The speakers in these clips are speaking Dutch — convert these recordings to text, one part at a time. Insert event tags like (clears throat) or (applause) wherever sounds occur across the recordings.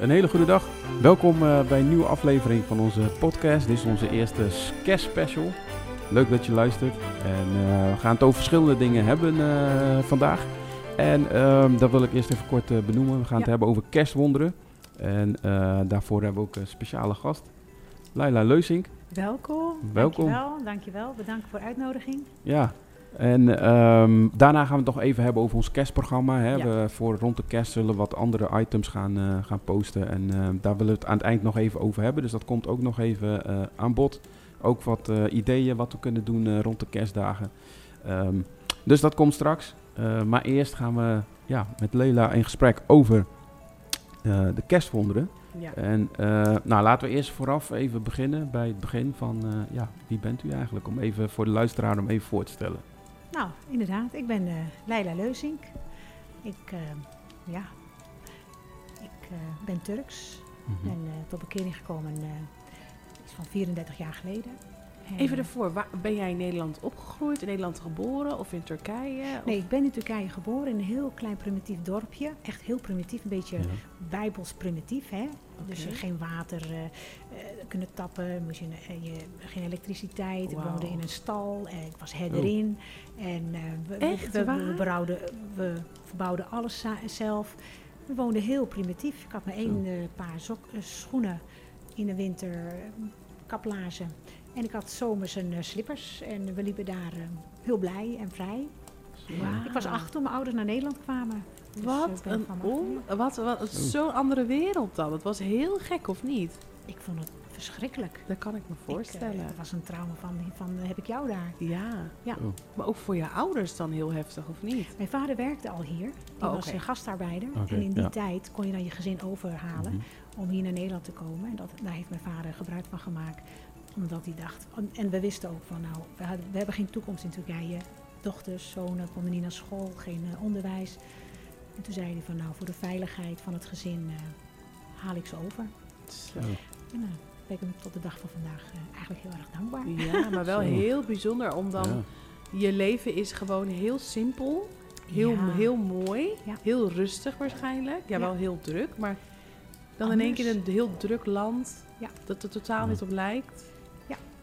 Een hele goede dag. Welkom eh, bij een nieuwe aflevering van onze podcast. Dit is onze eerste Skes special. Leuk dat je luistert. En eh, we gaan het over verschillende dingen hebben eh, vandaag. En ehm, dat wil ik eerst even kort benoemen. We gaan het hebben over kerstwonderen. En daarvoor hebben we ook een speciale gast. Laila Leusink. Welkom. Welkom. Dankjewel, dankjewel. Bedankt voor de uitnodiging. Ja. En ehm, daarna gaan we het nog even hebben over ons kerstprogramma. Hè. Ja. We, voor rond de kerst zullen we wat andere items gaan, eh, gaan posten. En ehm, daar willen we het aan het eind nog even over hebben. Dus dat komt ook nog even eh, aan bod. Ook wat eh, ideeën wat we kunnen doen eh, rond de kerstdagen. Ehm, dus dat komt straks. Eh, maar eerst gaan we ja, met Leila in gesprek over eh, de kerstwonderen. Ja. En eh, nou, laten we eerst vooraf even beginnen bij het begin van, eh, ja, wie bent u eigenlijk? Om even voor de luisteraar om even voor te stellen. Nou, inderdaad. Ik ben eh Leila Leuzink. Ik, eh, ja, ik eh, ben Turks. Mhm. Ben eh, tot bekering gekomen eh, iets van 34 jaar geleden. En, Even ervoor, waar, ben jij in Nederland opgegroeid, in Nederland geboren of in Turkije? Of- Nee, ik ben in Turkije geboren in een heel klein primitief dorpje. Echt heel primitief, een beetje Ja. bijbels primitief. Hè? Dus Oké. eh, geen water eh, eh, kunnen tappen, moest je, eh, je, geen elektriciteit. Ik woonde in een stal, en ik was herderin. En eh, we, we- Echt we, we, berouwden- we verbouwden alles zelf. We woonden heel primitief. Ik had maar één paar sok, schoenen in de winter, kaplaarzen. En ik had zomers een slippers. En we liepen daar heel blij en vrij. Ik was acht toen mijn ouders naar Nederland kwamen. Dus, Wat eh, een on, wat, wat, Zo. zo'n andere wereld dan. Het was heel gek, of niet? Ik vond het verschrikkelijk. Dat kan ik me Ik, eh, voorstellen. het was een trauma van, van eh, heb ik jou daar. ja. Ja. Oh. Maar ook voor je ouders dan heel heftig, of niet? Mijn vader werkte al hier. Die Oh, was een gastarbeider. En in die ja. tijd kon je dan je gezin overhalen Mhm. om hier naar Nederland te komen. En dat, daar heeft mijn vader gebruik van gemaakt. Omdat hij dacht, en- we wisten ook van nou, we, hadden, we hebben geen toekomst in Turkije. Dochters, zonen konden niet naar school, geen onderwijs. En toen zei hij van nou, voor de veiligheid van het gezin eh, haal ik ze over. Zo. En nou, ben ik hem tot de dag van vandaag eh, eigenlijk heel erg dankbaar. Ja, maar wel (laughs) Zo. heel bijzonder om dan... Ja. Je leven is gewoon heel simpel, heel, Ja. heel mooi, Ja. heel rustig waarschijnlijk. Ja, Ja. wel heel druk, maar dan in één keer Anders. een heel druk land Ja. dat er totaal Ja. niet op lijkt.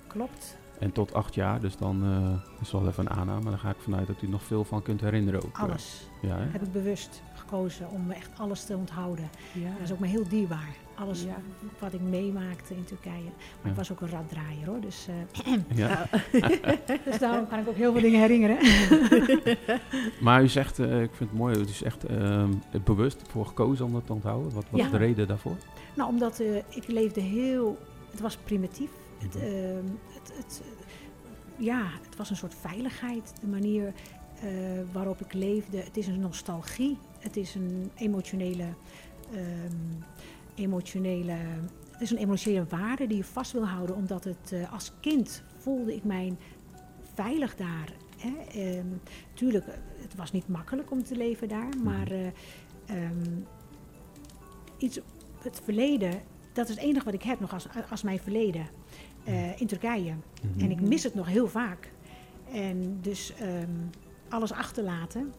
Klopt. En tot acht jaar, dus dan uh, is wel even een aanname. Maar dan ga ik vanuit dat u nog veel van kunt herinneren ook. eh. Alles Ja, hè? heb ik bewust gekozen om echt alles te onthouden. Ja. Dat is ook maar heel dierbaar. Alles Ja. wat ik meemaakte in Turkije. Maar Ja. ik was ook een raddraaier hoor. Dus, eh, (clears throat) ja. (clears throat) (laughs) dus daarom kan ik ook heel veel dingen herinneren. (laughs) Maar u zegt, eh, ik vind het mooi, u is echt bewust voor gekozen om dat te onthouden. Wat was Ja. de reden daarvoor? nou, omdat eh, ik leefde heel... Het was primitief. Het, Mhm. ehm, het, het, ja, het was een soort veiligheid. De manier eh, waarop ik leefde. Het is een nostalgie. Het is een emotionele... ehm, emotionele het is een emotionele waarde die je vast wil houden. Omdat het eh, als kind voelde ik mij veilig daar. Hè? Ehm, tuurlijk, het was niet makkelijk om te leven daar. Maar eh, iets, het verleden, dat is het enige wat ik heb nog als, als mijn verleden. Eh, in Turkije. Mhm. En ik mis het nog heel vaak. En dus ehm, alles achterlaten.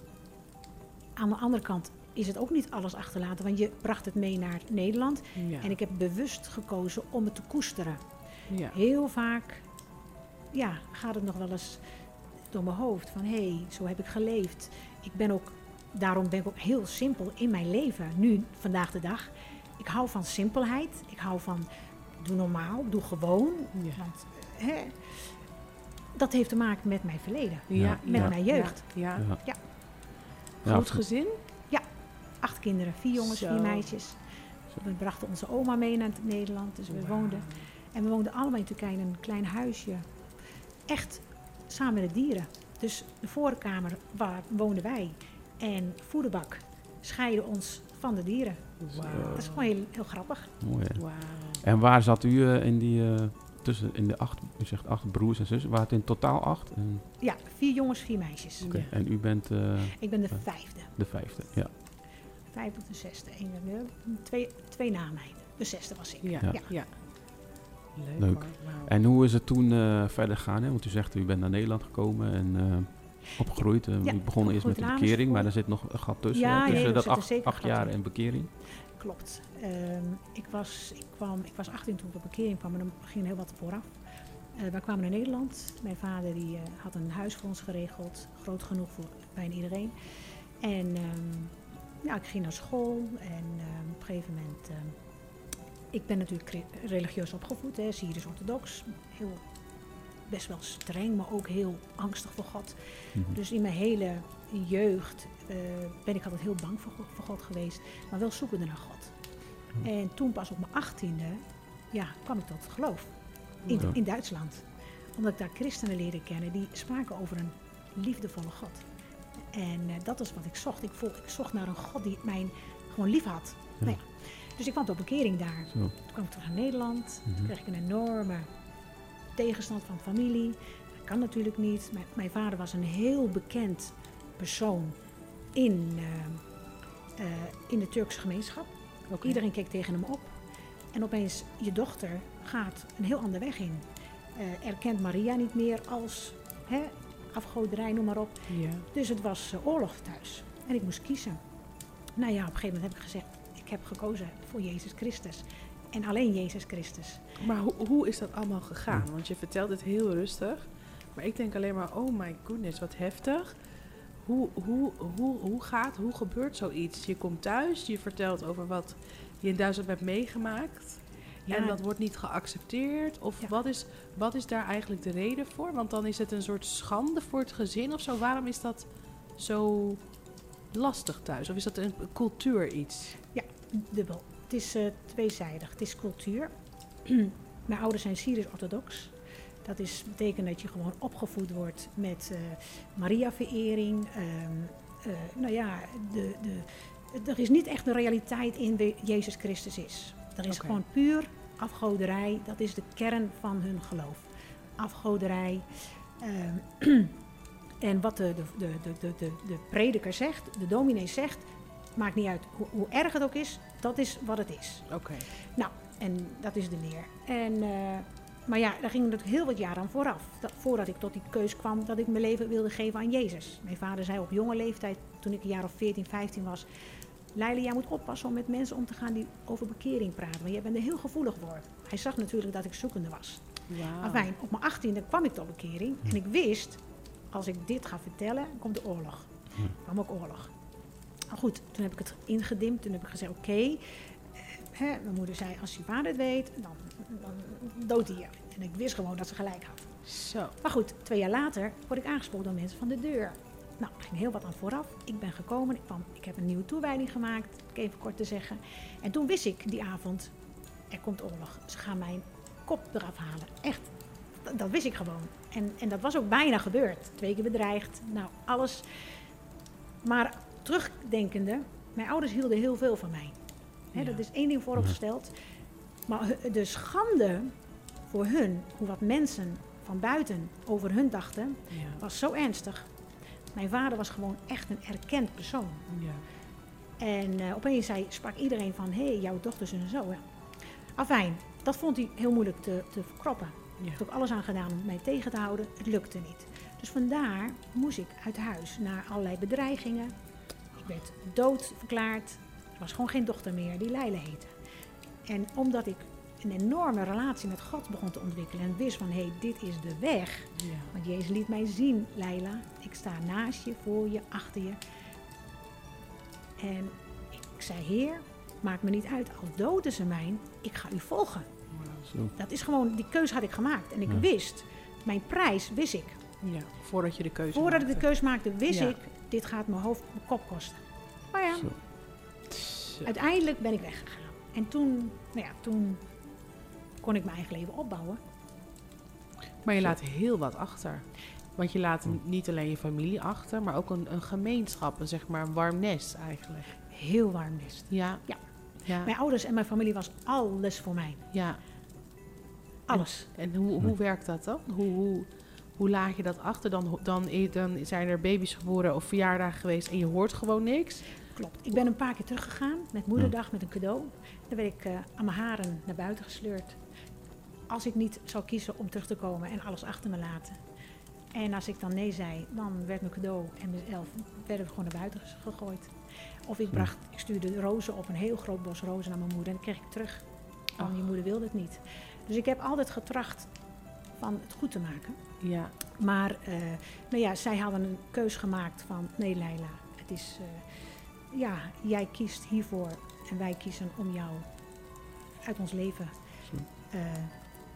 Aan de andere kant is het ook niet alles achterlaten, want je bracht het mee naar Nederland. Ja. En ik heb bewust gekozen om het te koesteren. ja. Heel vaak ja, gaat het nog wel eens door mijn hoofd van hé, hey, zo heb ik geleefd. Ik ben ook, daarom ben ik ook heel simpel in mijn leven, nu, vandaag de dag. Ik hou van simpelheid. Ik hou van doe normaal, doe gewoon. Ja. Want hè, dat heeft te maken met mijn verleden. Ja, Met ja, mijn jeugd. Ja. Ja. Ja. Ja, Groot gezin? Acht kinderen, vier jongens, Zo. vier meisjes. We brachten onze oma mee naar Nederland, dus we woonden. En we woonden allemaal in Turkije in een klein huisje. Echt samen met de dieren. Dus de voorkamer waar woonden wij. En voederbak scheiden ons van de dieren. Wauw. Dat is gewoon heel, heel grappig. Mooi, hè? En waar zat u eh, in die, eh, tussen, in de acht, u zegt acht broers en zussen, waren het in totaal acht? En, Ja, vier jongens, vier meisjes. oké, Ja. en u bent eh, Ik ben de vijfde. de vijfde, ja. Vijfde of de zesde. Eén, twee, twee na mij. De zesde was ik. Ja. Ja. Leuk. Leuk. En hoe is het toen eh, verder gegaan? Hè? Want u zegt, u bent naar Nederland gekomen en eh, opgegroeid. Eh, Ja, je begon eerst met de bekering, maar er zit nog een gat tussen. Ja, tussen dat acht, acht jaar in. en bekering. Klopt. Ehm, ik, was, ik, kwam, ik was 18 toen ik op bekering kwam, en dan ging heel wat vooraf. Eh wij kwamen naar Nederland. Mijn vader die, eh, had een huis voor ons geregeld, groot genoeg voor bijna iedereen. En ehm, ja, ik ging naar school en ehm, op een gegeven moment... ik ben natuurlijk re- religieus opgevoed, hè, Syrisch-orthodox. Heel, best wel streng, maar ook heel angstig voor God. Mhm. Dus in mijn hele jeugd eh, ben ik altijd heel bang voor God, voor God geweest, maar wel zoekende naar God. En toen pas op mijn achttiende ja, kwam ik tot geloof in, Ja. in Duitsland. Omdat ik daar christenen leerde kennen die spraken over een liefdevolle God. En eh, dat is wat ik zocht. Ik, ik zocht naar een God die mij gewoon lief had. Ja. Nou ja, dus ik kwam tot bekering daar. Zo. Toen kwam ik terug naar Nederland. Mhm. Toen kreeg ik een enorme tegenstand van familie. Dat kan natuurlijk niet. Mijn, mijn vader was een heel bekend persoon in, eh, eh, in de Turkse gemeenschap. Oké. Iedereen keek tegen hem op. En opeens, je dochter gaat een heel ander weg in. Eh, erkent Maria niet meer als hè, afgoderij, noem maar op. Ja. Dus het was oorlog thuis. En ik moest kiezen. Nou ja, op een gegeven moment heb ik gezegd, ik heb gekozen voor Jezus Christus. En alleen Jezus Christus. Maar hoe, hoe is dat allemaal gegaan? Want je vertelt het heel rustig. Maar ik denk alleen maar, oh my goodness, wat heftig. Hoe, hoe, hoe, hoe gaat, hoe gebeurt zoiets? Je komt thuis, je vertelt over wat je in Duitsland hebt meegemaakt. Ja, En dat wordt niet geaccepteerd? Of Ja. wat, is, wat is daar eigenlijk de reden voor? Want dan is het een soort schande voor het gezin of zo. Waarom is dat zo lastig thuis? Of is dat een cultuur iets? dubbel. Het is eh, tweezijdig. Het is cultuur. (clears throat) Mijn ouders zijn Syrisch-orthodox. Dat is, betekent dat je gewoon opgevoed wordt met eh Maria-verering. ehm, eh, nou ja, de, de, er is niet echt een realiteit in wie Jezus Christus is. Er is gewoon puur afgoderij. Dat is de kern van hun geloof. Afgoderij. ehm, (clears throat) en wat de, de, de, de, de prediker zegt, de dominee zegt, maakt niet uit hoe, hoe erg het ook is, dat is wat het is. Oké. En dat is de leer. En, eh, maar ja, daar ging natuurlijk heel wat jaren aan vooraf. Dat, voordat ik tot die keus kwam dat ik mijn leven wilde geven aan Jezus. Mijn vader zei op jonge leeftijd, toen ik een jaar of 14, 15 was... Leila, jij moet oppassen om met mensen om te gaan die over bekering praten. Want jij bent er heel gevoelig voor. Hij zag natuurlijk dat ik zoekende was. Wauw. Afijn, op mijn 18e kwam ik tot bekering. En ik wist, als ik dit ga vertellen, komt de oorlog. Ja. Kwam ook oorlog. Maar goed, toen heb ik het ingedimd. Toen heb ik gezegd, oké. eh, mijn moeder zei, als je vader het weet, dan, dan doodt hij je. En ik wist gewoon dat ze gelijk had. Zo. Maar goed, twee jaar later word ik aangesproken door mensen van de deur. Nou, er ging heel wat aan vooraf. Ik ben gekomen, ik, kwam, ik heb een nieuwe toewijding gemaakt, even kort te zeggen. En toen wist ik die avond, er komt oorlog. Ze gaan mijn kop eraf halen. Echt, dat, dat wist ik gewoon. En, en dat was ook bijna gebeurd. Twee keer bedreigd, nou alles. Maar terugdenkende, mijn ouders hielden heel veel van mij. Ja. Dat is één ding vooropgesteld. Maar de schande voor hun, hoe wat mensen van buiten over hun dachten, Ja. was zo ernstig. Mijn vader was gewoon echt een erkend persoon. ja. En eh, opeens zei, sprak iedereen van, hé, hey, jouw dochters en zo. Ja. Afijn, dat vond hij heel moeilijk te, te verkroppen. Ja. Ik heb ook alles aan gedaan om mij tegen te houden. Het lukte niet. Dus vandaar moest ik uit huis naar allerlei bedreigingen. Ik werd dood verklaard. Er was gewoon geen dochter meer die Leila heette. En omdat ik een enorme relatie met God begon te ontwikkelen en wist van hé, hey, dit is de weg. Ja. Want Jezus liet mij zien, Leila, ik sta naast je, voor je, achter je. En ik zei, Heer, maakt me niet uit, al doden ze mij, ik ga u volgen. Zo. Dat is gewoon, die keuze had ik gemaakt. En ik Ja. wist, mijn prijs wist ik. Ja, voordat je de keuze Voordat ik de maakte. keuze maakte, wist Ja. ik, dit gaat mijn hoofd, mijn kop kosten. Maar ja, Zo. Zo. uiteindelijk ben ik weggegaan. En toen, nou ja, toen kon ik mijn eigen leven opbouwen. Maar je laat heel wat achter. Want je laat Hm. niet alleen je familie achter, maar ook een, een gemeenschap, een, zeg maar een warm nest eigenlijk. Heel warm nest. Ja. Ja. Ja. Mijn ouders en mijn familie was alles voor mij. ja. Alles. En hoe, hoe werkt dat dan? Hoe, hoe, hoe laat je dat achter? Dan, dan, dan zijn er baby's geboren of verjaardagen geweest en je hoort gewoon niks. Klopt. Ik ben een paar keer teruggegaan met moederdag met een cadeau. Dan werd ik eh, aan mijn haren naar buiten gesleurd. Als ik niet zou kiezen om terug te komen en alles achter me laten. En als ik dan nee zei, dan werd mijn cadeau en mezelf werden we gewoon naar buiten gegooid. Of ik, bracht, ik stuurde rozen op een heel groot bos rozen naar mijn moeder en dat kreeg ik terug. Want je Ach. moeder wilde het niet. Dus ik heb altijd getracht van het goed te maken. Ja, Maar eh, nou ja, zij hadden een keus gemaakt van nee Leila, het is, eh, ja, jij kiest hiervoor en wij kiezen om jou uit ons leven. Eh,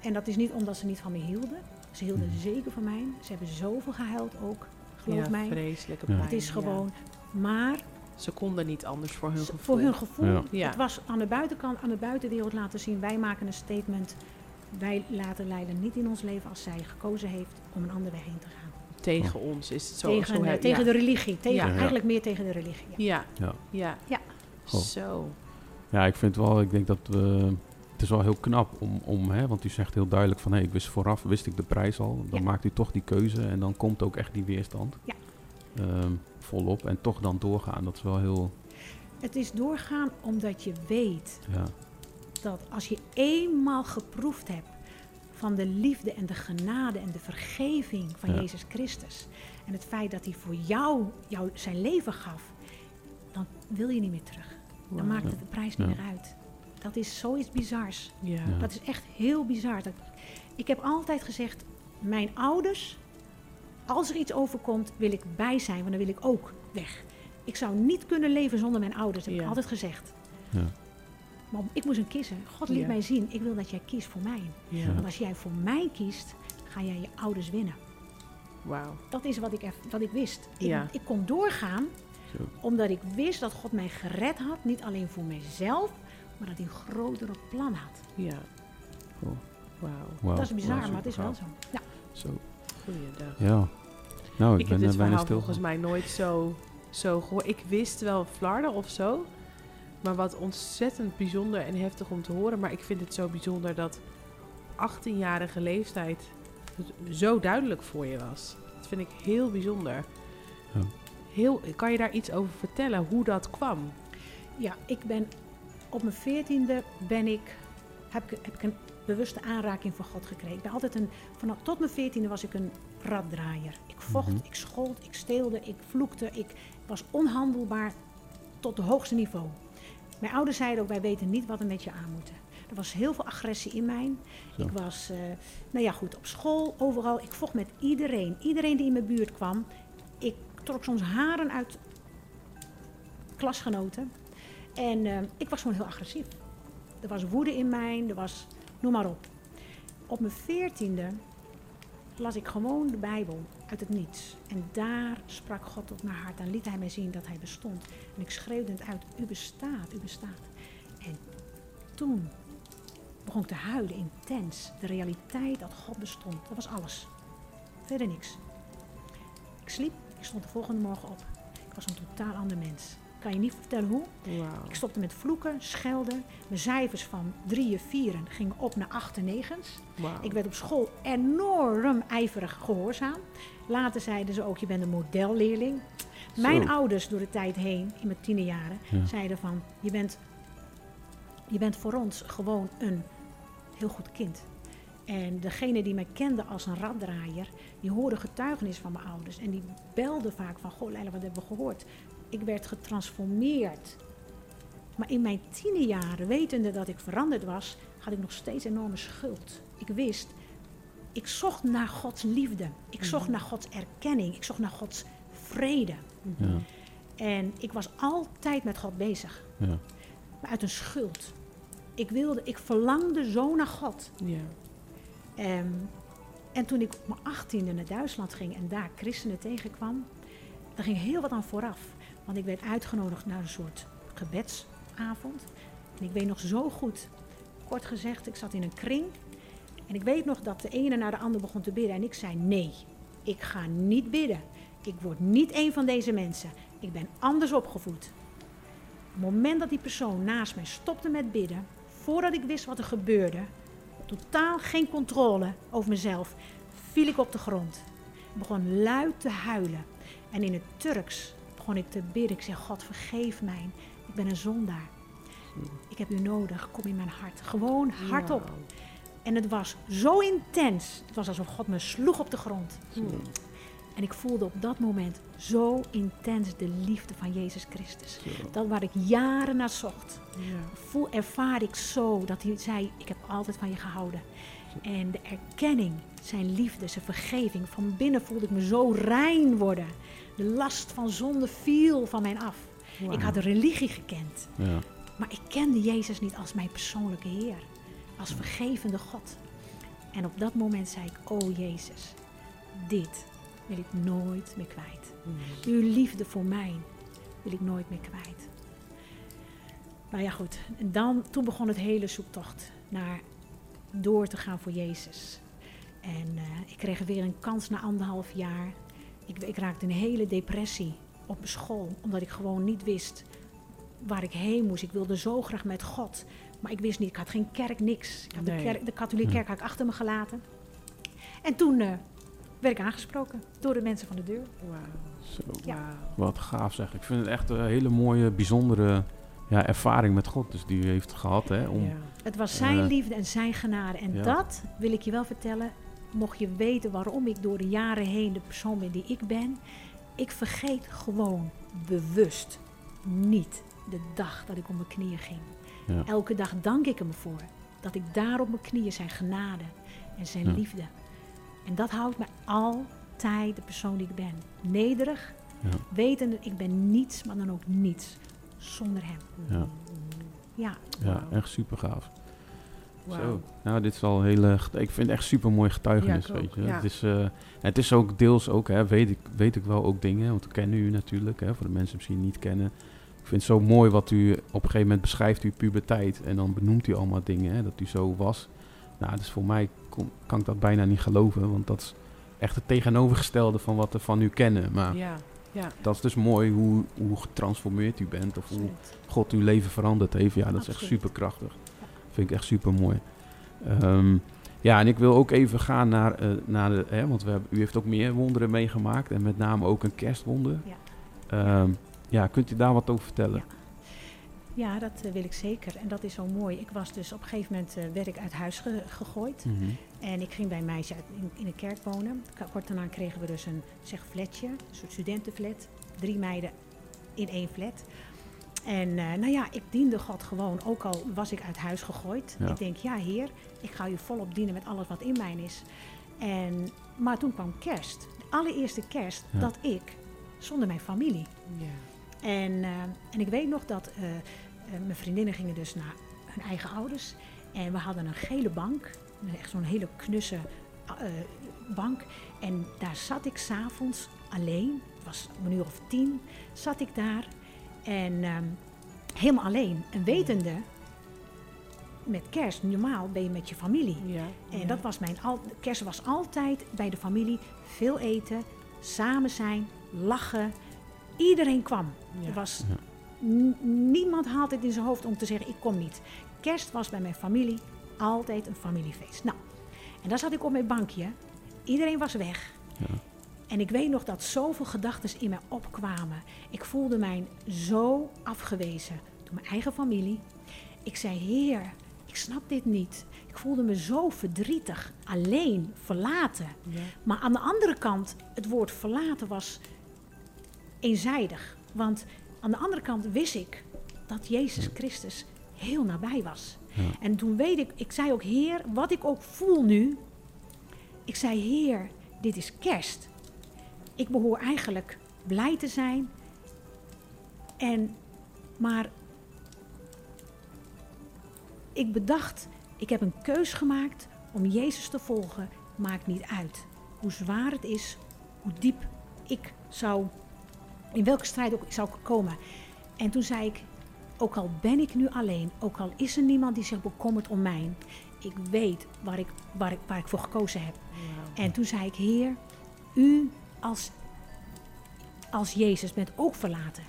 en dat is niet omdat ze niet van me hielden. Ze hielden Mhm. zeker van mij. Ze hebben zoveel gehuild ook, geloof ja mij. vreselijke Ja. pijn. Het is ja. gewoon, maar Ze konden niet anders voor hun gevoel. voor hun gevoel. Ja. het was aan de buitenkant, aan de buitenwereld laten zien. Wij maken een statement. Wij laten Leila niet in ons leven als zij gekozen heeft om een andere weg heen te gaan. Tegen ons is het zo. tegen zo tegen ja. de religie. Tegen, Ja. Eigenlijk meer tegen de religie. Ja. Ja, Ja. ja. Ja. Goh. Zo. Ja, ik vind wel, ik denk dat we. Het is wel heel knap om, om hè, want u zegt heel duidelijk van hé, ik wist vooraf, wist ik de prijs al. Dan Ja. maakt u toch die keuze en dan komt ook echt die weerstand. Ja. Ehm, volop en toch dan doorgaan. Dat is wel heel. Het is doorgaan omdat je weet Ja, dat als je eenmaal geproefd hebt van de liefde en de genade en de vergeving van Ja. Jezus Christus. En het feit dat hij voor jou, jou zijn leven gaf. Dan wil je niet meer terug. Dan maakt het de prijs niet Ja. meer uit. Dat is zoiets bizars. Ja. Ja. Dat is echt heel bizar. Dat, ik heb altijd gezegd, mijn ouders, als er iets overkomt, wil ik bij zijn, want dan wil ik ook weg. Ik zou niet kunnen leven zonder mijn ouders, heb Ja. ik altijd gezegd. Maar ik moest hem kiezen. God liet Ja. mij zien, ik wil dat jij kiest voor mij. Ja. Want als jij voor mij kiest, ga jij je ouders winnen. Wauw. Dat is wat ik, wat ik wist. Ik, Ja. ik kon doorgaan zo. omdat ik wist dat God mij gered had. Niet alleen voor mijzelf, maar dat hij een grotere plan had. Ja. Wauw. Wauw, dat is bizar, maar het is wel zo. Ja. Zo. Goeiedag. Ja. Nou, ik, Ik ben heb dit bijna stil. volgens mij nooit zo, zo gehoord. Ik wist wel Flarden of zo. Maar wat ontzettend bijzonder en heftig om te horen. Maar ik vind het zo bijzonder dat 18-jarige leeftijd zo duidelijk voor je was. Dat vind ik heel bijzonder. Ja. Heel, kan je daar iets over vertellen hoe dat kwam? Ja, ik ben op mijn veertiende ben ik, heb, ik, heb ik een bewuste aanraking voor God gekregen. Ik ben altijd een, vanaf tot mijn veertiende was ik een raddraaier. Ik vocht, Mhm. ik schold, ik steelde, ik vloekte, ik was onhandelbaar tot het hoogste niveau. Mijn ouders zeiden ook, wij weten niet wat we met je aan moeten. Er was heel veel agressie in mij. Zo. Ik was, eh, nou ja goed, op school, overal. Ik vocht met iedereen. Iedereen die in mijn buurt kwam. Ik trok soms haren uit klasgenoten. En eh, ik was gewoon heel agressief. Er was woede in mij, er was, noem maar op. Op mijn veertiende las ik gewoon de Bijbel uit het niets. En daar sprak God tot mijn hart en liet hij mij zien dat hij bestond. En ik schreeuwde het uit, u bestaat, u bestaat. En toen begon ik te huilen, intens. De realiteit dat God bestond, dat was alles. Verder niks. Ik sliep, ik stond de volgende morgen op. Ik was een totaal ander mens. Ik kan je niet vertellen hoe. Ik stopte met vloeken, schelden. Mijn cijfers van drieën, vieren gingen op naar achten, negens. Wauw. Ik werd op school enorm ijverig gehoorzaam. Later zeiden ze ook, je bent een modelleerling. Mijn ouders door de tijd heen, in mijn tienerjaren, Ja. zeiden van, je bent, je bent voor ons gewoon een heel goed kind. En degene die mij kende als een raddraaier, die hoorde getuigenis van mijn ouders. En die belde vaak van, goh Leila, wat hebben we gehoord? Ik werd getransformeerd. Maar in mijn tienerjaren, wetende dat ik veranderd was, had ik nog steeds enorme schuld. Ik wist, ik zocht naar Gods liefde. Ik zocht Mhm. naar Gods erkenning. Ik zocht naar Gods vrede. Ja, En ik was altijd met God bezig. ja. Maar uit een schuld. Ik wilde, ik verlangde zo naar God. Ja. Ehm, en toen ik op mijn achttiende naar Duitsland ging en daar christenen tegenkwam, daar ging heel wat aan vooraf. Want ik werd uitgenodigd naar een soort gebedsavond. En ik weet nog zo goed, kort gezegd, ik zat in een kring. En ik weet nog dat de ene naar de ander begon te bidden. En ik zei, nee, ik ga niet bidden. Ik word niet een van deze mensen. Ik ben anders opgevoed. Op het moment dat die persoon naast mij stopte met bidden, voordat ik wist wat er gebeurde, totaal geen controle over mezelf, viel ik op de grond. Ik begon luid te huilen. En in het Turks begon ik te bidden. Ik zei, God vergeef mij. Ik ben een zondaar. Ik heb u nodig. Kom in mijn hart. Gewoon hardop. En het was zo intens. Het was alsof God me sloeg op de grond. Hmm. En ik voelde op dat moment zo intens de liefde van Jezus Christus. Dat waar ik jaren naar zocht. Ja. Voel, ervaar ik zo dat hij zei, ik heb altijd van je gehouden. En de erkenning, zijn liefde, zijn vergeving. Van binnen voelde ik me zo rein worden. De last van zonde viel van mij af. Ik had de religie gekend. Ja. Maar ik kende Jezus niet als mijn persoonlijke Heer. Als vergevende God. En op dat moment zei ik, oh Jezus, dit wil ik nooit meer kwijt. Mm. Uw liefde voor mij wil ik nooit meer kwijt. Nou ja, goed. En dan, toen begon het hele zoektocht naar door te gaan voor Jezus. En eh, ik kreeg weer een kans na anderhalf jaar. Ik, ik raakte een hele depressie op mijn school, omdat ik gewoon niet wist waar ik heen moest. Ik wilde zo graag met God, maar ik wist niet. Ik had geen kerk, niks. Ik had Nee. de, kerk, de katholieke kerk had ik achter me gelaten. En toen eh, werd ik aangesproken door de mensen van de deur. Wauw. Zo. Ja. Wauw. Wat gaaf zeg. Ik vind het echt een hele mooie, bijzondere ja, ervaring met God. Dus die u heeft gehad. Hè, om, Ja. Het was zijn Eh, liefde en zijn genade. En ja. dat wil ik je wel vertellen. Mocht je weten waarom ik door de jaren heen de persoon ben die ik ben. Ik vergeet gewoon bewust niet de dag dat ik op mijn knieën ging. Ja. Elke dag dank ik hem voor. Dat ik daar op mijn knieën zijn genade en zijn Ja. liefde. En dat houdt me altijd de persoon die ik ben. Nederig, Ja. wetende ik ben niets, maar dan ook niets zonder hem. Ja. Ja, ja, echt super gaaf. Zo. Nou, dit is al hele. get- Ik vind het echt super mooi getuigenis. Ja, ik weet je. ja. Het, is, eh, het is ook deels ook, hè, weet, ik, weet ik wel ook dingen, want we kennen u natuurlijk, hè, voor de mensen misschien niet kennen. Ik vind het zo mooi wat u op een gegeven moment beschrijft, uw puberteit. En dan benoemt u allemaal dingen, hè, dat u zo was. Nou, dus voor mij kon- kan ik dat bijna niet geloven, want dat is echt het tegenovergestelde van wat we van u kennen. Maar Ja. Ja. dat is dus mooi hoe, hoe getransformeerd u bent of hoe. God uw leven veranderd heeft. Ja, dat is echt super krachtig. Vind ik echt super mooi. ja, en ik wil ook even gaan naar, eh, naar de, hè, want we hebben, u heeft ook meer wonderen meegemaakt en met name ook een kerstwonder. Ja. Ehm, ja, kunt u daar wat over vertellen? Ja. Ja, dat eh, wil ik zeker. En dat is zo mooi. Ik was dus op een gegeven moment eh, werd ik uit huis ge- gegooid. Mhm. En ik ging bij een meisje uit, in, in een kerk wonen. Kort daarna kregen we dus een zeg flatje, een soort studentenflat. Drie meiden in één flat. En eh, nou ja, ik diende God gewoon, ook al was ik uit huis gegooid. Ja. Ik denk, ja heer, ik ga u volop dienen met alles wat in mij is. En, maar toen kwam kerst. De allereerste kerst Ja. dat ik, zonder mijn familie, Ja. en, eh, en ik weet nog dat eh, mijn vriendinnen gingen dus naar hun eigen ouders. En we hadden een gele bank. Echt zo'n hele knusse eh, bank. En daar zat ik s'avonds alleen. Het was om een uur of tien. Zat ik daar. En ehm, helemaal alleen. En wetende, met kerst, normaal ben je met je familie. Ja. En ja. dat was mijn al, kerst was altijd bij de familie veel eten, samen zijn, lachen. Iedereen kwam. Ja. Er was niemand haalt het in zijn hoofd om te zeggen ik kom niet. Kerst was bij mijn familie altijd een familiefeest. Nou, en daar zat ik op mijn bankje. Iedereen was weg. En ik weet nog dat zoveel gedachten in mij opkwamen. Ik voelde mij zo afgewezen door mijn eigen familie. Ik zei, Heer, ik snap dit niet. Ik voelde me zo verdrietig, alleen, verlaten. Ja. Maar aan de andere kant, het woord verlaten was eenzijdig. Want aan de andere kant wist ik dat Jezus Christus heel nabij was. Ja. En toen weet ik, ik zei ook, Heer, wat ik ook voel nu. Ik zei, Heer, dit is kerst. Ik behoor eigenlijk blij te zijn. En, maar ik bedacht, ik heb een keus gemaakt om Jezus te volgen. Maakt niet uit hoe zwaar het is, hoe diep ik zou, in welke strijd ook ik zou komen. En toen zei ik, ook al ben ik nu alleen, ook al is er niemand die zich bekommert om mij, ik weet waar ik, waar ik, waar ik voor gekozen heb. En toen zei ik, Heer, u als, als Jezus bent ook verlaten.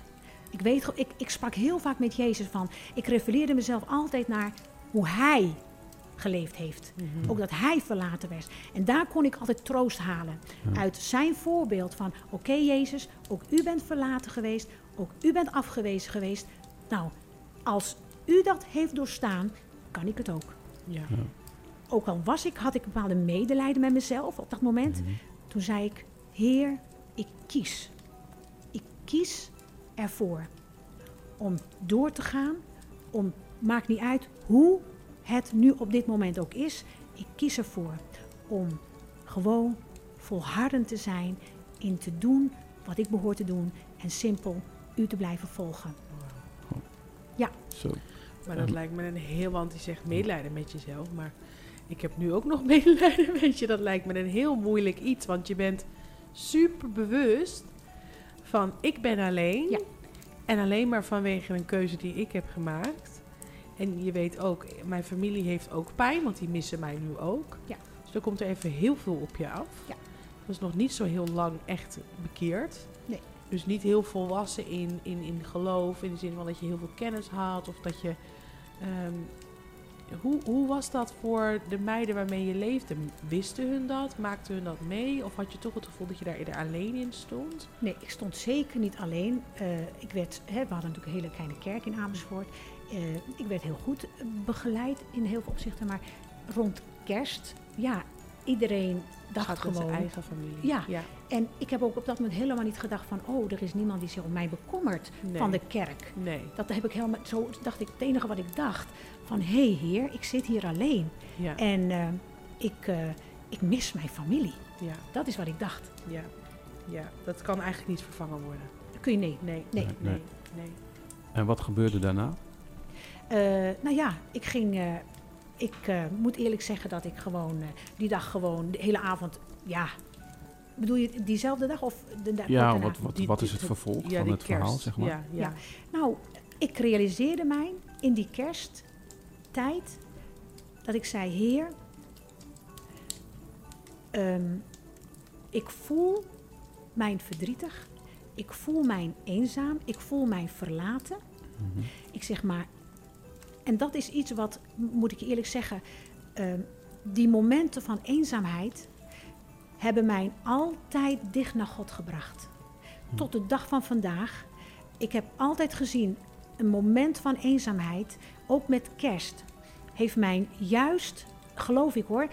Ik, weet, ik, ik sprak heel vaak met Jezus van, ik refereerde mezelf altijd naar hoe Hij geleefd heeft. Mhm. Ook dat Hij verlaten werd. En daar kon ik altijd troost halen. Ja. Uit zijn voorbeeld van, oké Jezus, ook u bent verlaten geweest. Ook u bent afgewezen geweest. Nou, als u dat heeft doorstaan, kan ik het ook. Ja. Ook al was ik, had ik bepaalde medelijden met mezelf op dat moment. Mhm. Toen zei ik, Heer, ik kies. Ik kies ervoor om door te gaan. Om, maakt niet uit hoe het nu op dit moment ook is. Ik kies ervoor om gewoon volhardend te zijn in te doen wat ik behoor te doen. En simpel u te blijven volgen. Zo. Maar dat Ja. lijkt me een heel, want die zegt medelijden met jezelf. Maar ik heb nu ook nog (laughs) medelijden met je. Dat lijkt me een heel moeilijk iets. Want je bent super bewust van ik ben alleen. Ja. En alleen maar vanwege een keuze die ik heb gemaakt. En je weet ook, mijn familie heeft ook pijn, want die missen mij nu ook. Ja. Dus er komt er even heel veel op je af. Ja. Dat is nog niet zo heel lang echt bekeerd. Nee. Dus niet heel volwassen in, in, in geloof, in de zin van dat je heel veel kennis had. Of dat je. ehm, hoe, hoe was dat voor de meiden waarmee je leefde? Wisten hun dat? Maakten hun dat mee? Of had je toch het gevoel dat je daar eerder alleen in stond? Nee, ik stond zeker niet alleen. Eh, ik werd, hè, we hadden natuurlijk een hele kleine kerk in Amersfoort. Eh, ik werd heel goed begeleid in heel veel opzichten. Maar rond kerst, ja, iedereen dacht Gaat gewoon. zijn eigen familie. Ja. ja. En ik heb ook op dat moment helemaal niet gedacht van, oh, er is niemand die zich om mij bekommert Nee. van de kerk. Nee. Dat heb ik helemaal, zo dacht ik, het enige wat ik dacht, van hé hey, heer, ik zit hier alleen. Ja. En eh, ik, eh, ik mis mijn familie. ja. Dat is wat ik dacht. Ja. Ja. Dat kan eigenlijk niet vervangen worden. Dat kun je nee. Nee. Nee. Nee. Nee. nee. En wat gebeurde daarna? Eh, nou ja, ik ging. eh, ik eh, moet eerlijk zeggen dat ik gewoon eh, die dag gewoon de hele avond. Ja. Bedoel je diezelfde dag of de dag Ja, wat, wat, wat is het vervolg Ja, van het verhaal, zeg maar? Ja, ja. Ja. Nou, ik realiseerde mij in die kersttijd dat ik zei: Heer, ehm, ik voel mijn verdrietig, ik voel mijn eenzaam, ik voel mijn verlaten. Mhm. Ik zeg maar, en dat is iets wat, moet ik je eerlijk zeggen, ehm, die momenten van eenzaamheid hebben mij altijd dicht naar God gebracht. Tot de dag van vandaag. Ik heb altijd gezien, een moment van eenzaamheid, ook met kerst, heeft mij juist, geloof ik hoor,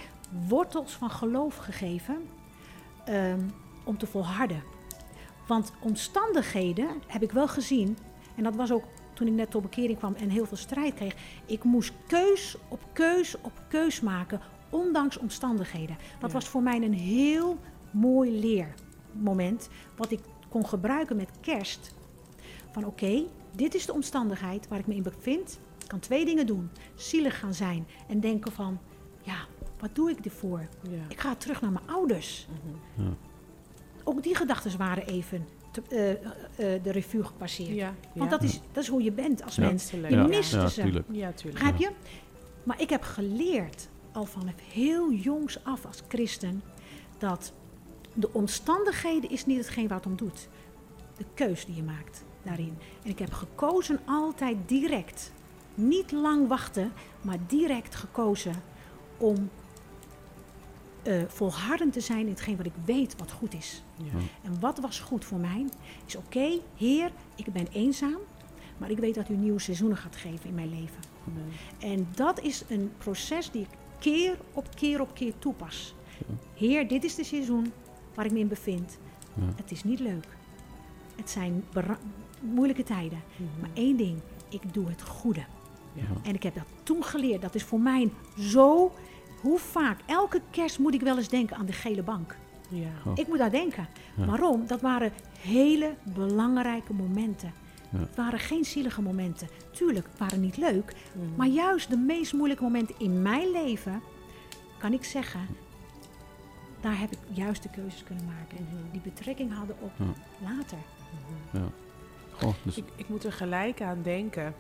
wortels van geloof gegeven ehm, om te volharden. Want omstandigheden heb ik wel gezien, en dat was ook toen ik net tot bekering kwam en heel veel strijd kreeg. Ik moest keus op keus op keus maken, ondanks omstandigheden. Dat Ja. was voor mij een heel mooi leermoment, wat ik kon gebruiken met kerst. Van oké, dit is de omstandigheid waar ik me in bevind. Ik kan twee dingen doen. Zielig gaan zijn en denken van, ja, wat doe ik ervoor? Ja. Ik ga terug naar mijn ouders. Mhm. Ook die gedachten waren even te- eh, eh, eh, de revue gepasseerd. Ja. Want ja. dat is, dat is hoe je bent als Ja. mens. Je Ja, miste ja, ze. tuurlijk. Ja, tuurlijk. Begrijp je? Maar ik heb geleerd, al vanaf heel jongs af als christen, dat de omstandigheden is niet hetgeen wat om doet. De keus die je maakt daarin. En ik heb gekozen altijd direct. Niet lang wachten, maar direct gekozen om eh, volhardend te zijn in hetgeen wat ik weet wat goed is. Ja. En wat was goed voor mij? Is oké, Heer, ik ben eenzaam, maar ik weet dat u nieuwe seizoenen gaat geven in mijn leven. En dat is een proces die ik keer op keer op keer toepas. Ja. Heer, dit is de seizoen waar ik me in bevind. Ja. Het is niet leuk. Het zijn moeilijke tijden. Mhm. Maar één ding, ik doe het goede. Ja. En ik heb dat toen geleerd. Dat is voor mij zo. Hoe vaak? Elke kerst moet ik wel eens denken aan de gele bank. Ja. Oh. Ik moet daar denken. Ja. Waarom? Dat waren hele belangrijke momenten. Ja. Het waren geen zielige momenten. Tuurlijk, het waren niet leuk. Mhm. Maar juist de meest moeilijke momenten in mijn leven, kan ik zeggen, daar heb ik juist de keuzes kunnen maken. Mhm. Die betrekking hadden op Ja. later. Mhm. Goh, dus, Ik, ik moet er gelijk aan denken,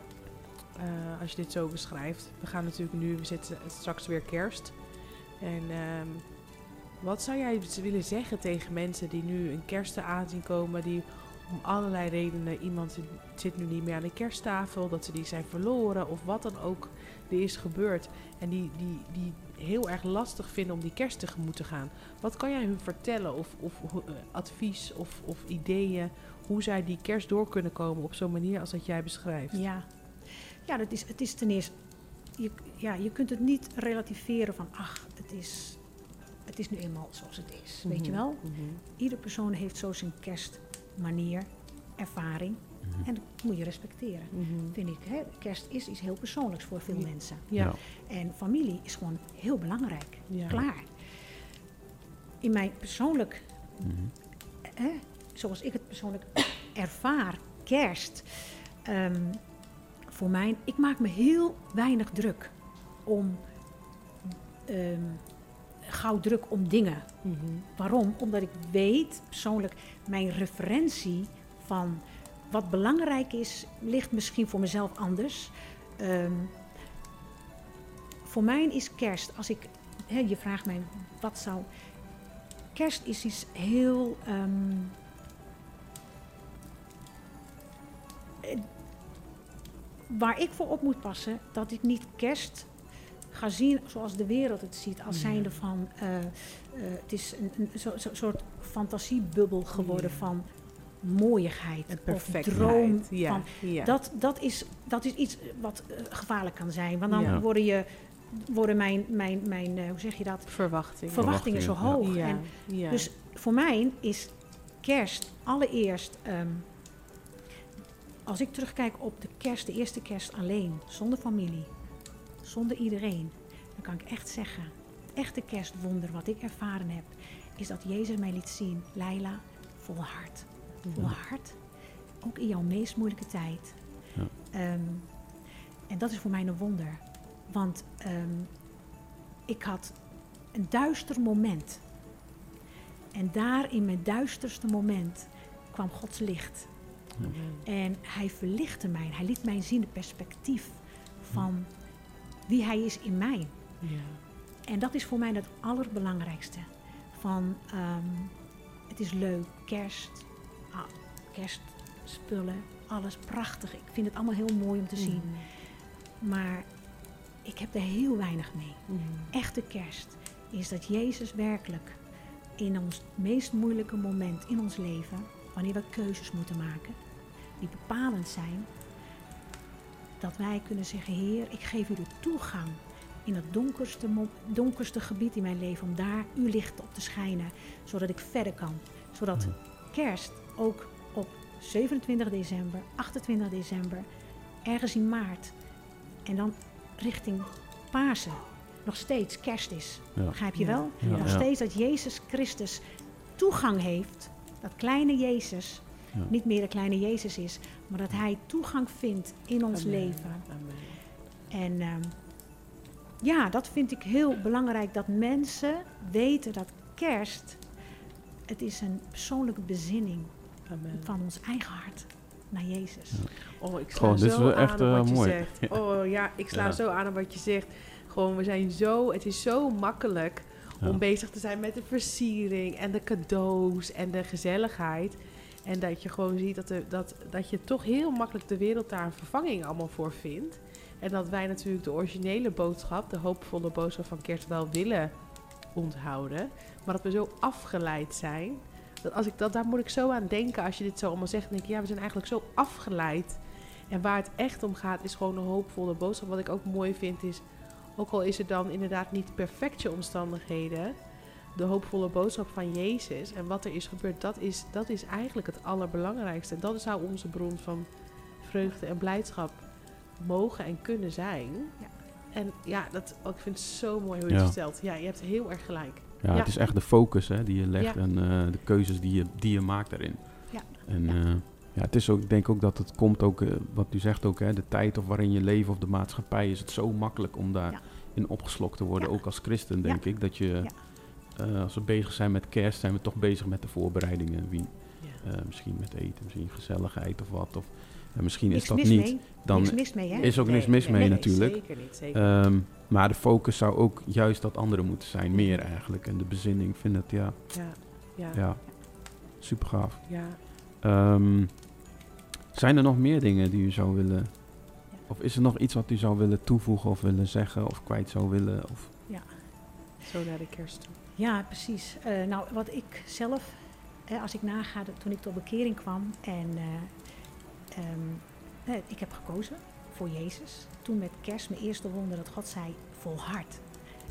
eh, als je dit zo beschrijft. We gaan natuurlijk nu, we zitten straks weer kerst. En ehm, wat zou jij willen zeggen tegen mensen die nu een kerst aanzien komen, die om allerlei redenen, iemand zit, nu niet meer aan de kersttafel, dat ze die zijn verloren of wat dan ook er is gebeurd. En die, die, die heel erg lastig vinden om die kerst tegemoet te gaan. Wat kan jij hun vertellen of, of eh, advies of, of ideeën hoe zij die kerst door kunnen komen op zo'n manier als dat jij beschrijft. Ja, ja dat is, het is ten eerste, je, ja, je kunt het niet relativeren van, ach, het is het is nu eenmaal zoals het is. Weet je Mhm, wel? mhm. Ieder persoon heeft zo zijn kerstmanier, ervaring. Mhm. En dat moet je respecteren. Mhm. Vind ik, hè? kerst is iets heel persoonlijks voor veel mensen. Ja. En familie is gewoon heel belangrijk. Ja. Klaar. In mijn persoonlijk, Mhm. hè, zoals ik het persoonlijk (coughs) ervaar, kerst. ehm, voor mij, ik maak me heel weinig druk om. ehm, gauw druk om dingen. Mhm. Waarom? Omdat ik weet persoonlijk mijn referentie van wat belangrijk is, ligt misschien voor mezelf anders. Ehm, voor mij is kerst, als ik, hè, je vraagt mij wat zou. Kerst is iets heel. ehm, eh, waar ik voor op moet passen, dat ik niet kerst ga zien zoals de wereld het ziet. Als Ja. zijnde van, eh, eh, het is een, een zo- zo- soort fantasiebubbel geworden Ja. van mooiigheid En of perfectheid. droom. Ja. Van, ja. dat, dat, is, dat is iets wat eh, gevaarlijk kan zijn. Want dan worden, je, worden mijn, mijn, mijn hoe zeg je dat, verwachting. verwachtingen zo Verwachtingen, hoog. Ja. En dus voor mij is kerst allereerst, ehm, als ik terugkijk op de kerst, de eerste kerst alleen, zonder familie, zonder iedereen, dan kan ik echt zeggen, het echte kerstwonder wat ik ervaren heb, is dat Jezus mij liet zien, Leila, volhard. Volhard, ook in jouw meest moeilijke tijd. Ja. Ehm, en dat is voor mij een wonder, want ehm, ik had een duister moment. En daar in mijn duisterste moment kwam Gods licht. En hij verlichtte mij. Hij liet mij zien de perspectief van wie hij is in mij. Ja. En dat is voor mij het allerbelangrijkste. Van, ehm, het is leuk, kerst, ah, kerstspullen, alles prachtig. Ik vind het allemaal heel mooi om te zien. Maar ik heb er heel weinig mee. Mhm. Echte kerst is dat Jezus werkelijk in ons meest moeilijke moment in ons leven, wanneer we keuzes moeten maken, die bepalend zijn, dat wij kunnen zeggen, Heer, ik geef u de toegang in het donkerste, donkerste gebied in mijn leven, om daar uw licht op te schijnen, zodat ik verder kan. Zodat kerst ook op 27 december, 28 december, ergens in maart en dan richting Pasen nog steeds kerst is. Ja. Begrijp je wel? Ja. Nog steeds dat Jezus Christus toegang heeft, dat kleine Jezus Ja. niet meer de kleine Jezus is, maar dat hij toegang vindt in ons Amen. leven. Amen. En ehm, ja, dat vind ik heel belangrijk, dat mensen weten dat kerst, het is een persoonlijke bezinning Amen. van ons eigen hart naar Jezus. Ja. Oh, ik sla Gewoon, dit is zo wel aan echt, op eh, wat je mooi. zegt. Oh ja, ik sla Ja. zo aan op wat je zegt. Gewoon, we zijn zo, het is zo makkelijk Ja. om bezig te zijn met de versiering en de cadeaus en de gezelligheid. En dat je gewoon ziet dat, er, dat, dat je toch heel makkelijk de wereld daar een vervanging allemaal voor vindt. En dat wij natuurlijk de originele boodschap, de hoopvolle boodschap van kerst wel willen onthouden. Maar dat we zo afgeleid zijn. Dat als ik dat, daar moet ik zo aan denken als je dit zo allemaal zegt. Denk ik, ja, we zijn eigenlijk zo afgeleid. En waar het echt om gaat, is gewoon een hoopvolle boodschap. Wat ik ook mooi vind is, ook al is het dan inderdaad niet perfecte omstandigheden, de hoopvolle boodschap van Jezus en wat er is gebeurd, dat is, dat is eigenlijk het allerbelangrijkste. En dat zou onze bron van vreugde en blijdschap mogen en kunnen zijn. Ja. En ja, dat, oh, ik vind het zo mooi hoe je Ja. het vertelt. Ja, je hebt heel erg gelijk. Ja, Ja. het is echt de focus hè, die je legt Ja. en eh, de keuzes die je, die je maakt daarin. Ja. En Ja. ja. ja, het is ook, ik denk ook dat het komt ook, eh, wat u zegt ook, hè, de tijd of waarin je leeft of de maatschappij is het zo makkelijk om daarin Ja. opgeslokt te worden. Ja. Ook als christen denk ik, dat je, Ja. eh, als we bezig zijn met kerst, zijn we toch bezig met de voorbereidingen. Wie, Ja. eh, misschien met eten, misschien gezelligheid of wat. Of, eh, misschien Niks is dat niet. mee. Dan Niks mis mee, hè? is ook niks mis mee natuurlijk. Zeker niet, zeker. Ehm, maar de focus zou ook juist dat andere moeten zijn, meer eigenlijk. En de bezinning, ik vind het ja, ja, ja, ja. ja super gaaf. ja. Ehm, zijn er nog meer dingen die u zou willen... Of is er nog iets wat u zou willen toevoegen of willen zeggen of kwijt zou willen? Of, Zo naar de kerst toe. Ja, precies. Eh, nou, wat ik zelf, eh, als ik naga, toen ik tot bekering kwam en eh, ehm, eh, ik heb gekozen voor Jezus. Toen met kerst mijn eerste wonder dat God zei, volhard.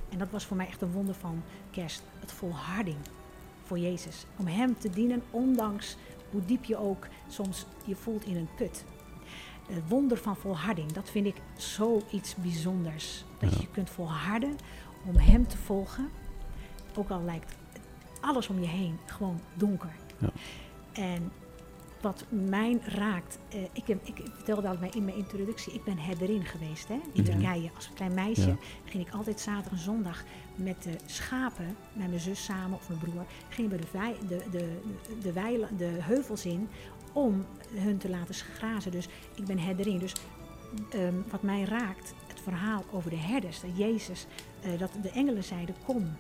En dat was voor mij echt een wonder van kerst. Het volharding voor Jezus. Om Hem te dienen, ondanks hoe diep je ook soms je voelt in een put. Het wonder van volharding, dat vind ik zoiets bijzonders. Dat Ja. je kunt volharden om Hem te volgen. Ook al lijkt alles om je heen gewoon donker. Ja. En wat mij raakt, eh, ik, ik vertelde al in mijn introductie, ik ben herderin geweest hè, in Mhm. Turkije. Als klein meisje Ja. ging ik altijd zaterdag en zondag met de schapen, met mijn zus samen of mijn broer, gingen we de, de, de, de, weile- de heuvels in om hun te laten grazen. Dus ik ben herderin. Dus ehm, wat mij raakt, het verhaal over de herders, dat Jezus, eh, dat de engelen zeiden, kom,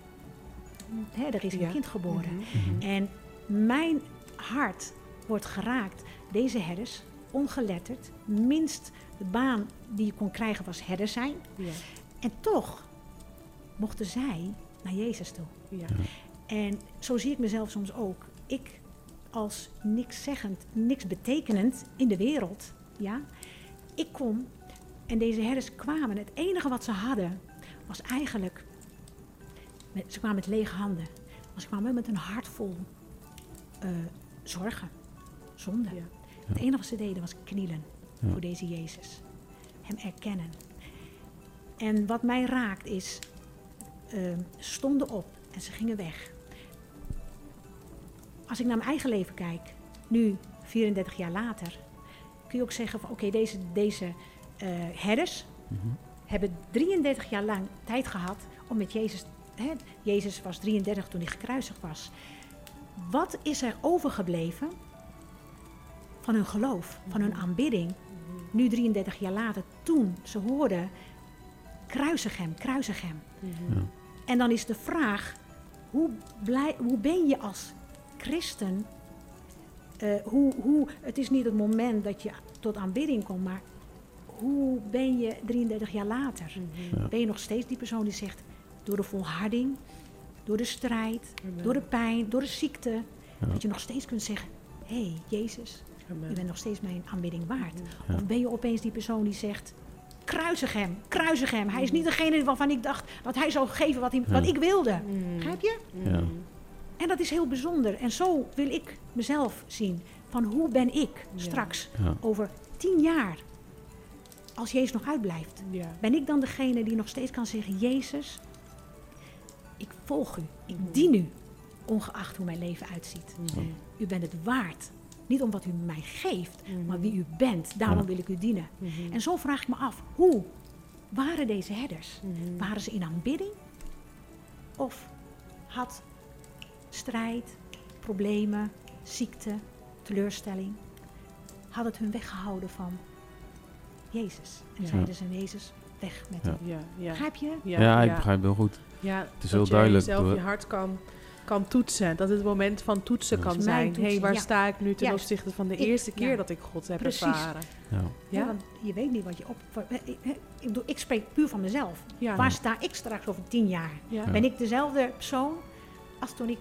hè, er is een Ja. kind geboren. Mhm. Mhm. En mijn hart wordt geraakt. Deze herders, ongeletterd, minst de baan die je kon krijgen was herder zijn. Ja. En toch mochten zij naar Jezus toe. Ja. En zo zie ik mezelf soms ook. Ik als niks zeggend, niks betekenend in de wereld. Ja? Ik kom en deze herders kwamen. Het enige wat ze hadden was eigenlijk. Met, ze kwamen met lege handen. Maar ze kwamen met een hart vol eh, zorgen, zonde. Ja. Het enige wat ze deden was knielen Ja. voor deze Jezus. Hem erkennen. En wat mij raakt is, ehm, ze stonden op en ze gingen weg. Als ik naar mijn eigen leven kijk, nu 34 jaar later, kun je ook zeggen van oké, deze, deze eh, herders Mhm. hebben 33 jaar lang tijd gehad om met Jezus. Hè, Jezus was 33 toen hij gekruisigd was. Wat is er overgebleven van hun geloof, van hun aanbidding? Nu 33 jaar later, toen ze hoorden, kruisig hem, kruisig hem. Mhm. Ja. En dan is de vraag, hoe, blij, hoe ben je als christen? eh, hoe, hoe, het is niet het moment dat je tot aanbidding komt, maar hoe ben je 33 jaar later? Mhm. Ja. Ben je nog steeds die persoon die zegt, door de volharding, door de strijd, Amen. door de pijn, door de ziekte, Ja. dat je nog steeds kunt zeggen, hé hey, Jezus, Amen. je bent nog steeds mijn aanbidding waard. Ja. Of ben je opeens die persoon die zegt, kruisig hem, kruisig hem. Hij is niet degene waarvan ik dacht dat hij zou geven wat, hij, Ja. wat ik wilde. Mhm. Begrijp je? Ja. Mhm. En dat is heel bijzonder. En zo wil ik mezelf zien. Van hoe ben ik Ja. straks Ja. over tien jaar, als Jezus nog uitblijft. Ja. Ben ik dan degene die nog steeds kan zeggen, Jezus, volg u, ik dien u, ongeacht hoe mijn leven uitziet. Mhm. U bent het waard. Niet om wat u mij geeft, Mhm. maar wie u bent. Daarom wil ik u dienen. Mhm. En zo vraag ik me af, hoe waren deze herders? Mhm. Waren ze in aanbidding? Of had strijd, problemen, ziekte, teleurstelling, had het hun weggehouden van Jezus? En Ja. zeiden ze, Jezus, weg met Ja. u. Ja, ja. Begrijp je? Ja, ik begrijp heel goed. Ja, Het is dat heel je duidelijk jezelf door- je hart kan, kan toetsen. Dat het het moment van toetsen Ja. kan zijn. Hé, toetsen, waar ja. sta ik nu ten opzichte van de Ik- eerste keer ja. dat ik God heb Precies. ervaren? Ja. Ja, Ja? want je weet niet wat je op... Ik, ik, bedoel, ik spreek puur van mezelf. Ja. Waar sta ik straks over tien jaar? Ja. Ja. Ben ik dezelfde persoon als toen ik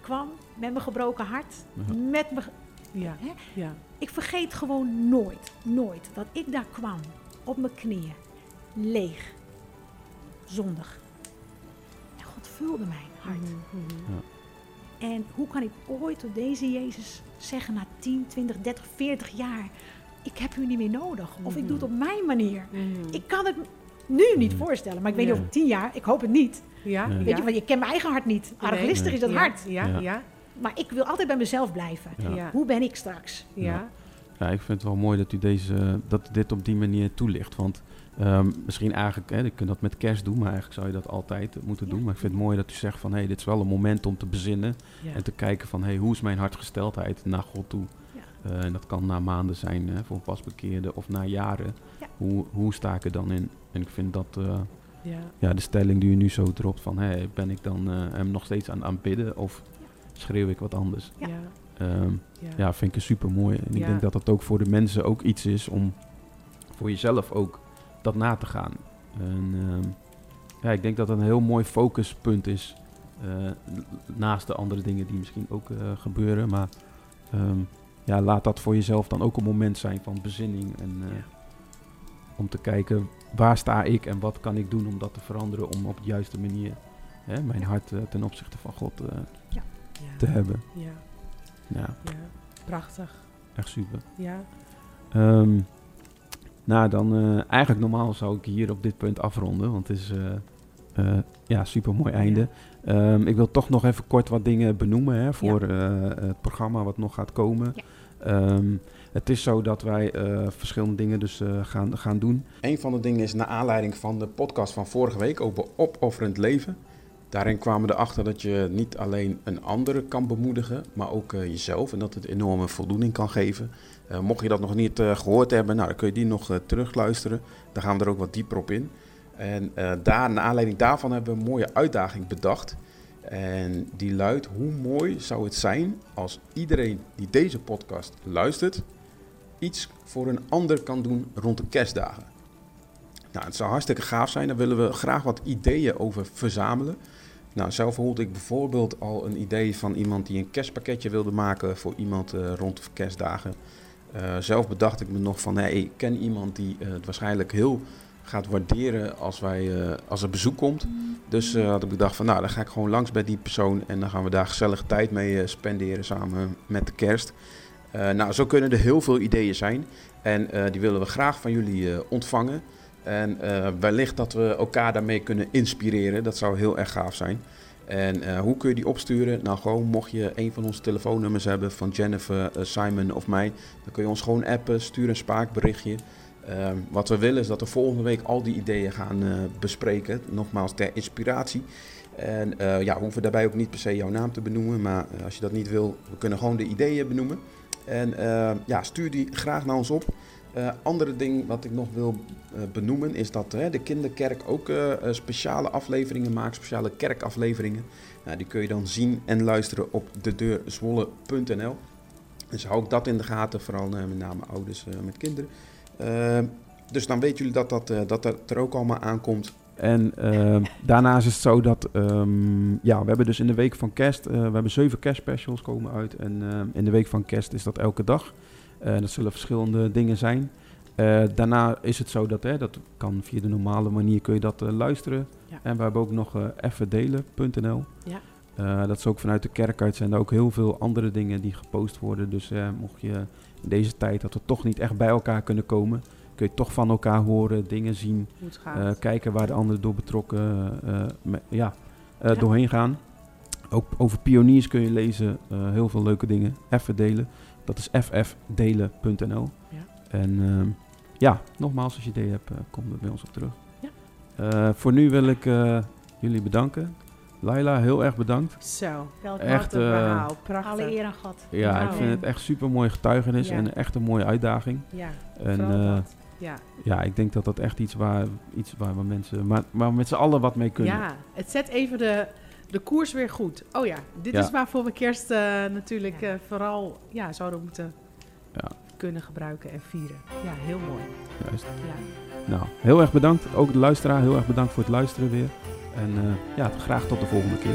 kwam met mijn gebroken hart? Ja. Met mijn Ja. Hè? Ja. Ik vergeet gewoon nooit, nooit dat ik daar kwam op mijn knieën, leeg, zondig. Vulde mijn hart. Mhm, mhm. En hoe kan ik ooit tot deze Jezus zeggen na 10, 20, 30, 40 jaar, ik heb u niet meer nodig. Of ik doe het op mijn manier. Mhm. Ik kan het nu niet Mhm. voorstellen, maar ik weet niet Ja. over 10 jaar, ik hoop het niet. Ja. Nee. Weet ja. je, want je kent mijn eigen hart niet. Nee. Arglistig is dat Ja. hart. Ja. Ja. Ja. Maar ik wil altijd bij mezelf blijven. Ja. Ja. Hoe ben ik straks? Ja. Ja, ik vind het wel mooi dat u deze, dat u dit op die manier toelicht. Want ehm, misschien eigenlijk, hè, je kunt dat met kerst doen, maar eigenlijk zou je dat altijd moeten Ja. doen. Maar ik vind het mooi dat u zegt van, hé, hey, dit is wel een moment om te bezinnen. Ja. En te kijken van, hé, hey, hoe is mijn hartgesteldheid naar God toe? Ja. Eh, en dat kan na maanden zijn hè, voor een pasbekeerde of na jaren. Ja. Hoe, hoe sta ik er dan in? En ik vind dat eh, Ja. ja, de stelling die u nu zo dropt van... Hey, ben ik dan eh, hem nog steeds aan het aanbidden of schreeuw ik wat anders? Ja. Ja. Ehm, Ja. ja, vind ik een super mooi. En ik denk dat dat ook voor de mensen ook iets is om voor jezelf ook dat na te gaan. En ehm, ja, ik denk dat dat een heel mooi focuspunt is. eh, naast de andere dingen die misschien ook eh, gebeuren. Maar ehm, ja, laat dat voor jezelf dan ook een moment zijn van bezinning. En eh, om te kijken waar sta ik en wat kan ik doen om dat te veranderen om op de juiste manier hè, mijn hart ten opzichte van God Ja. te hebben. Ja, Ja, ja. Prachtig. echt super. Ja. Ehm, nou, dan eh, eigenlijk normaal zou ik hier op dit punt afronden, want het is eh, eh, ja, super mooi einde. Ehm, ik wil toch nog even kort wat dingen benoemen hè, voor eh, het programma wat nog gaat komen. Ja. Ehm, het is zo dat wij eh, verschillende dingen dus eh, gaan, gaan doen. Een van de dingen is naar aanleiding van de podcast van vorige week over opofferend leven. Daarin kwamen we erachter dat je niet alleen een andere kan bemoedigen, maar ook eh, jezelf. En dat het enorme voldoening kan geven. Eh, mocht je dat nog niet eh, gehoord hebben, nou, dan kun je die nog terugluisteren. Dan gaan we er ook wat dieper op in. En daar, naar aanleiding daarvan hebben we een mooie uitdaging bedacht. En die luidt, hoe mooi zou het zijn als iedereen die deze podcast luistert, iets voor een ander kan doen rond de kerstdagen. Nou, het zou hartstikke gaaf zijn. Daar willen we graag wat ideeën over verzamelen. Nou, zelf hoorde ik bijvoorbeeld al een idee van iemand die een kerstpakketje wilde maken voor iemand eh, rond de kerstdagen. Eh, zelf bedacht ik me nog van, hey, ik ken iemand die eh, het waarschijnlijk heel gaat waarderen als, wij, als er bezoek komt. Dus had ik bedacht van, nou, dan ga ik gewoon langs bij die persoon en dan gaan we daar gezellig tijd mee spenderen samen met de kerst. Nou, zo kunnen er heel veel ideeën zijn en die willen we graag van jullie ontvangen. En eh, wellicht dat we elkaar daarmee kunnen inspireren. Dat zou heel erg gaaf zijn. En eh, hoe kun je die opsturen? Nou, gewoon mocht je een van onze telefoonnummers hebben van Jennifer, eh, Simon of mij, dan kun je ons gewoon appen, stuur een spraakberichtje. Ehm, wat we willen is dat we volgende week al die ideeën gaan bespreken. Nogmaals, ter inspiratie. En ja, we hoeven daarbij ook niet per se jouw naam te benoemen. Maar als je dat niet wil, we kunnen gewoon de ideeën benoemen. En ja, stuur die graag naar ons op. Eh, andere ding wat ik nog wil eh, benoemen is dat de kinderkerk ook eh, speciale afleveringen maakt, speciale kerkafleveringen. Nou, die kun je dan zien en luisteren op dedeurzwolle.nl. Dus hou ook dat in de gaten, vooral met name ouders met kinderen. Dus dan weten jullie dat dat, dat er ook allemaal aankomt. En eh, (laughs) daarnaast is het zo dat, ehm, ja, we hebben dus in de week van kerst, we hebben zeven kerstspecials komen uit. En eh, in de week van kerst is dat elke dag. Eh, dat zullen verschillende dingen zijn. Eh, daarna is het zo dat, hè, dat kan via de normale manier kun je dat eh, luisteren. Ja. En we hebben ook nog evendelen.nl. Ja. Dat is ook vanuit de kerk uit zijn er ook heel veel andere dingen die gepost worden. Dus mocht je in deze tijd dat we toch niet echt bij elkaar kunnen komen, kun je toch van elkaar horen, dingen zien, kijken waar de anderen door betrokken me- ja, Ja. doorheen gaan. Ook over pioniers kun je lezen, heel veel leuke dingen. Even delen, dat is ffdelen.nl. Ja. En ehm, ja, nogmaals, als je idee hebt, eh, kom er bij ons op terug. Ja. Eh, voor nu wil ik eh, jullie bedanken. Laila, heel erg bedankt. Zo, Welk Echt, eh, verhaal. Prachtig. alle eer aan God. Ja, ik vind het echt super mooi getuigenis Ja. en echt een mooie uitdaging. Ja, En eh, dat. Ja. ja, ik denk dat dat echt iets waar, iets waar we mensen, maar, waar we met z'n allen wat mee kunnen. ja, het zet even de, de koers weer goed. Oh ja, dit Ja. is waarvoor we kerst eh, natuurlijk Ja. eh, vooral ja, zouden moeten Ja. kunnen gebruiken en vieren. Ja, heel mooi. Juist. Ja. Nou, heel erg bedankt. Ook de luisteraar, heel erg bedankt voor het luisteren weer. En eh, ja, graag tot de volgende keer.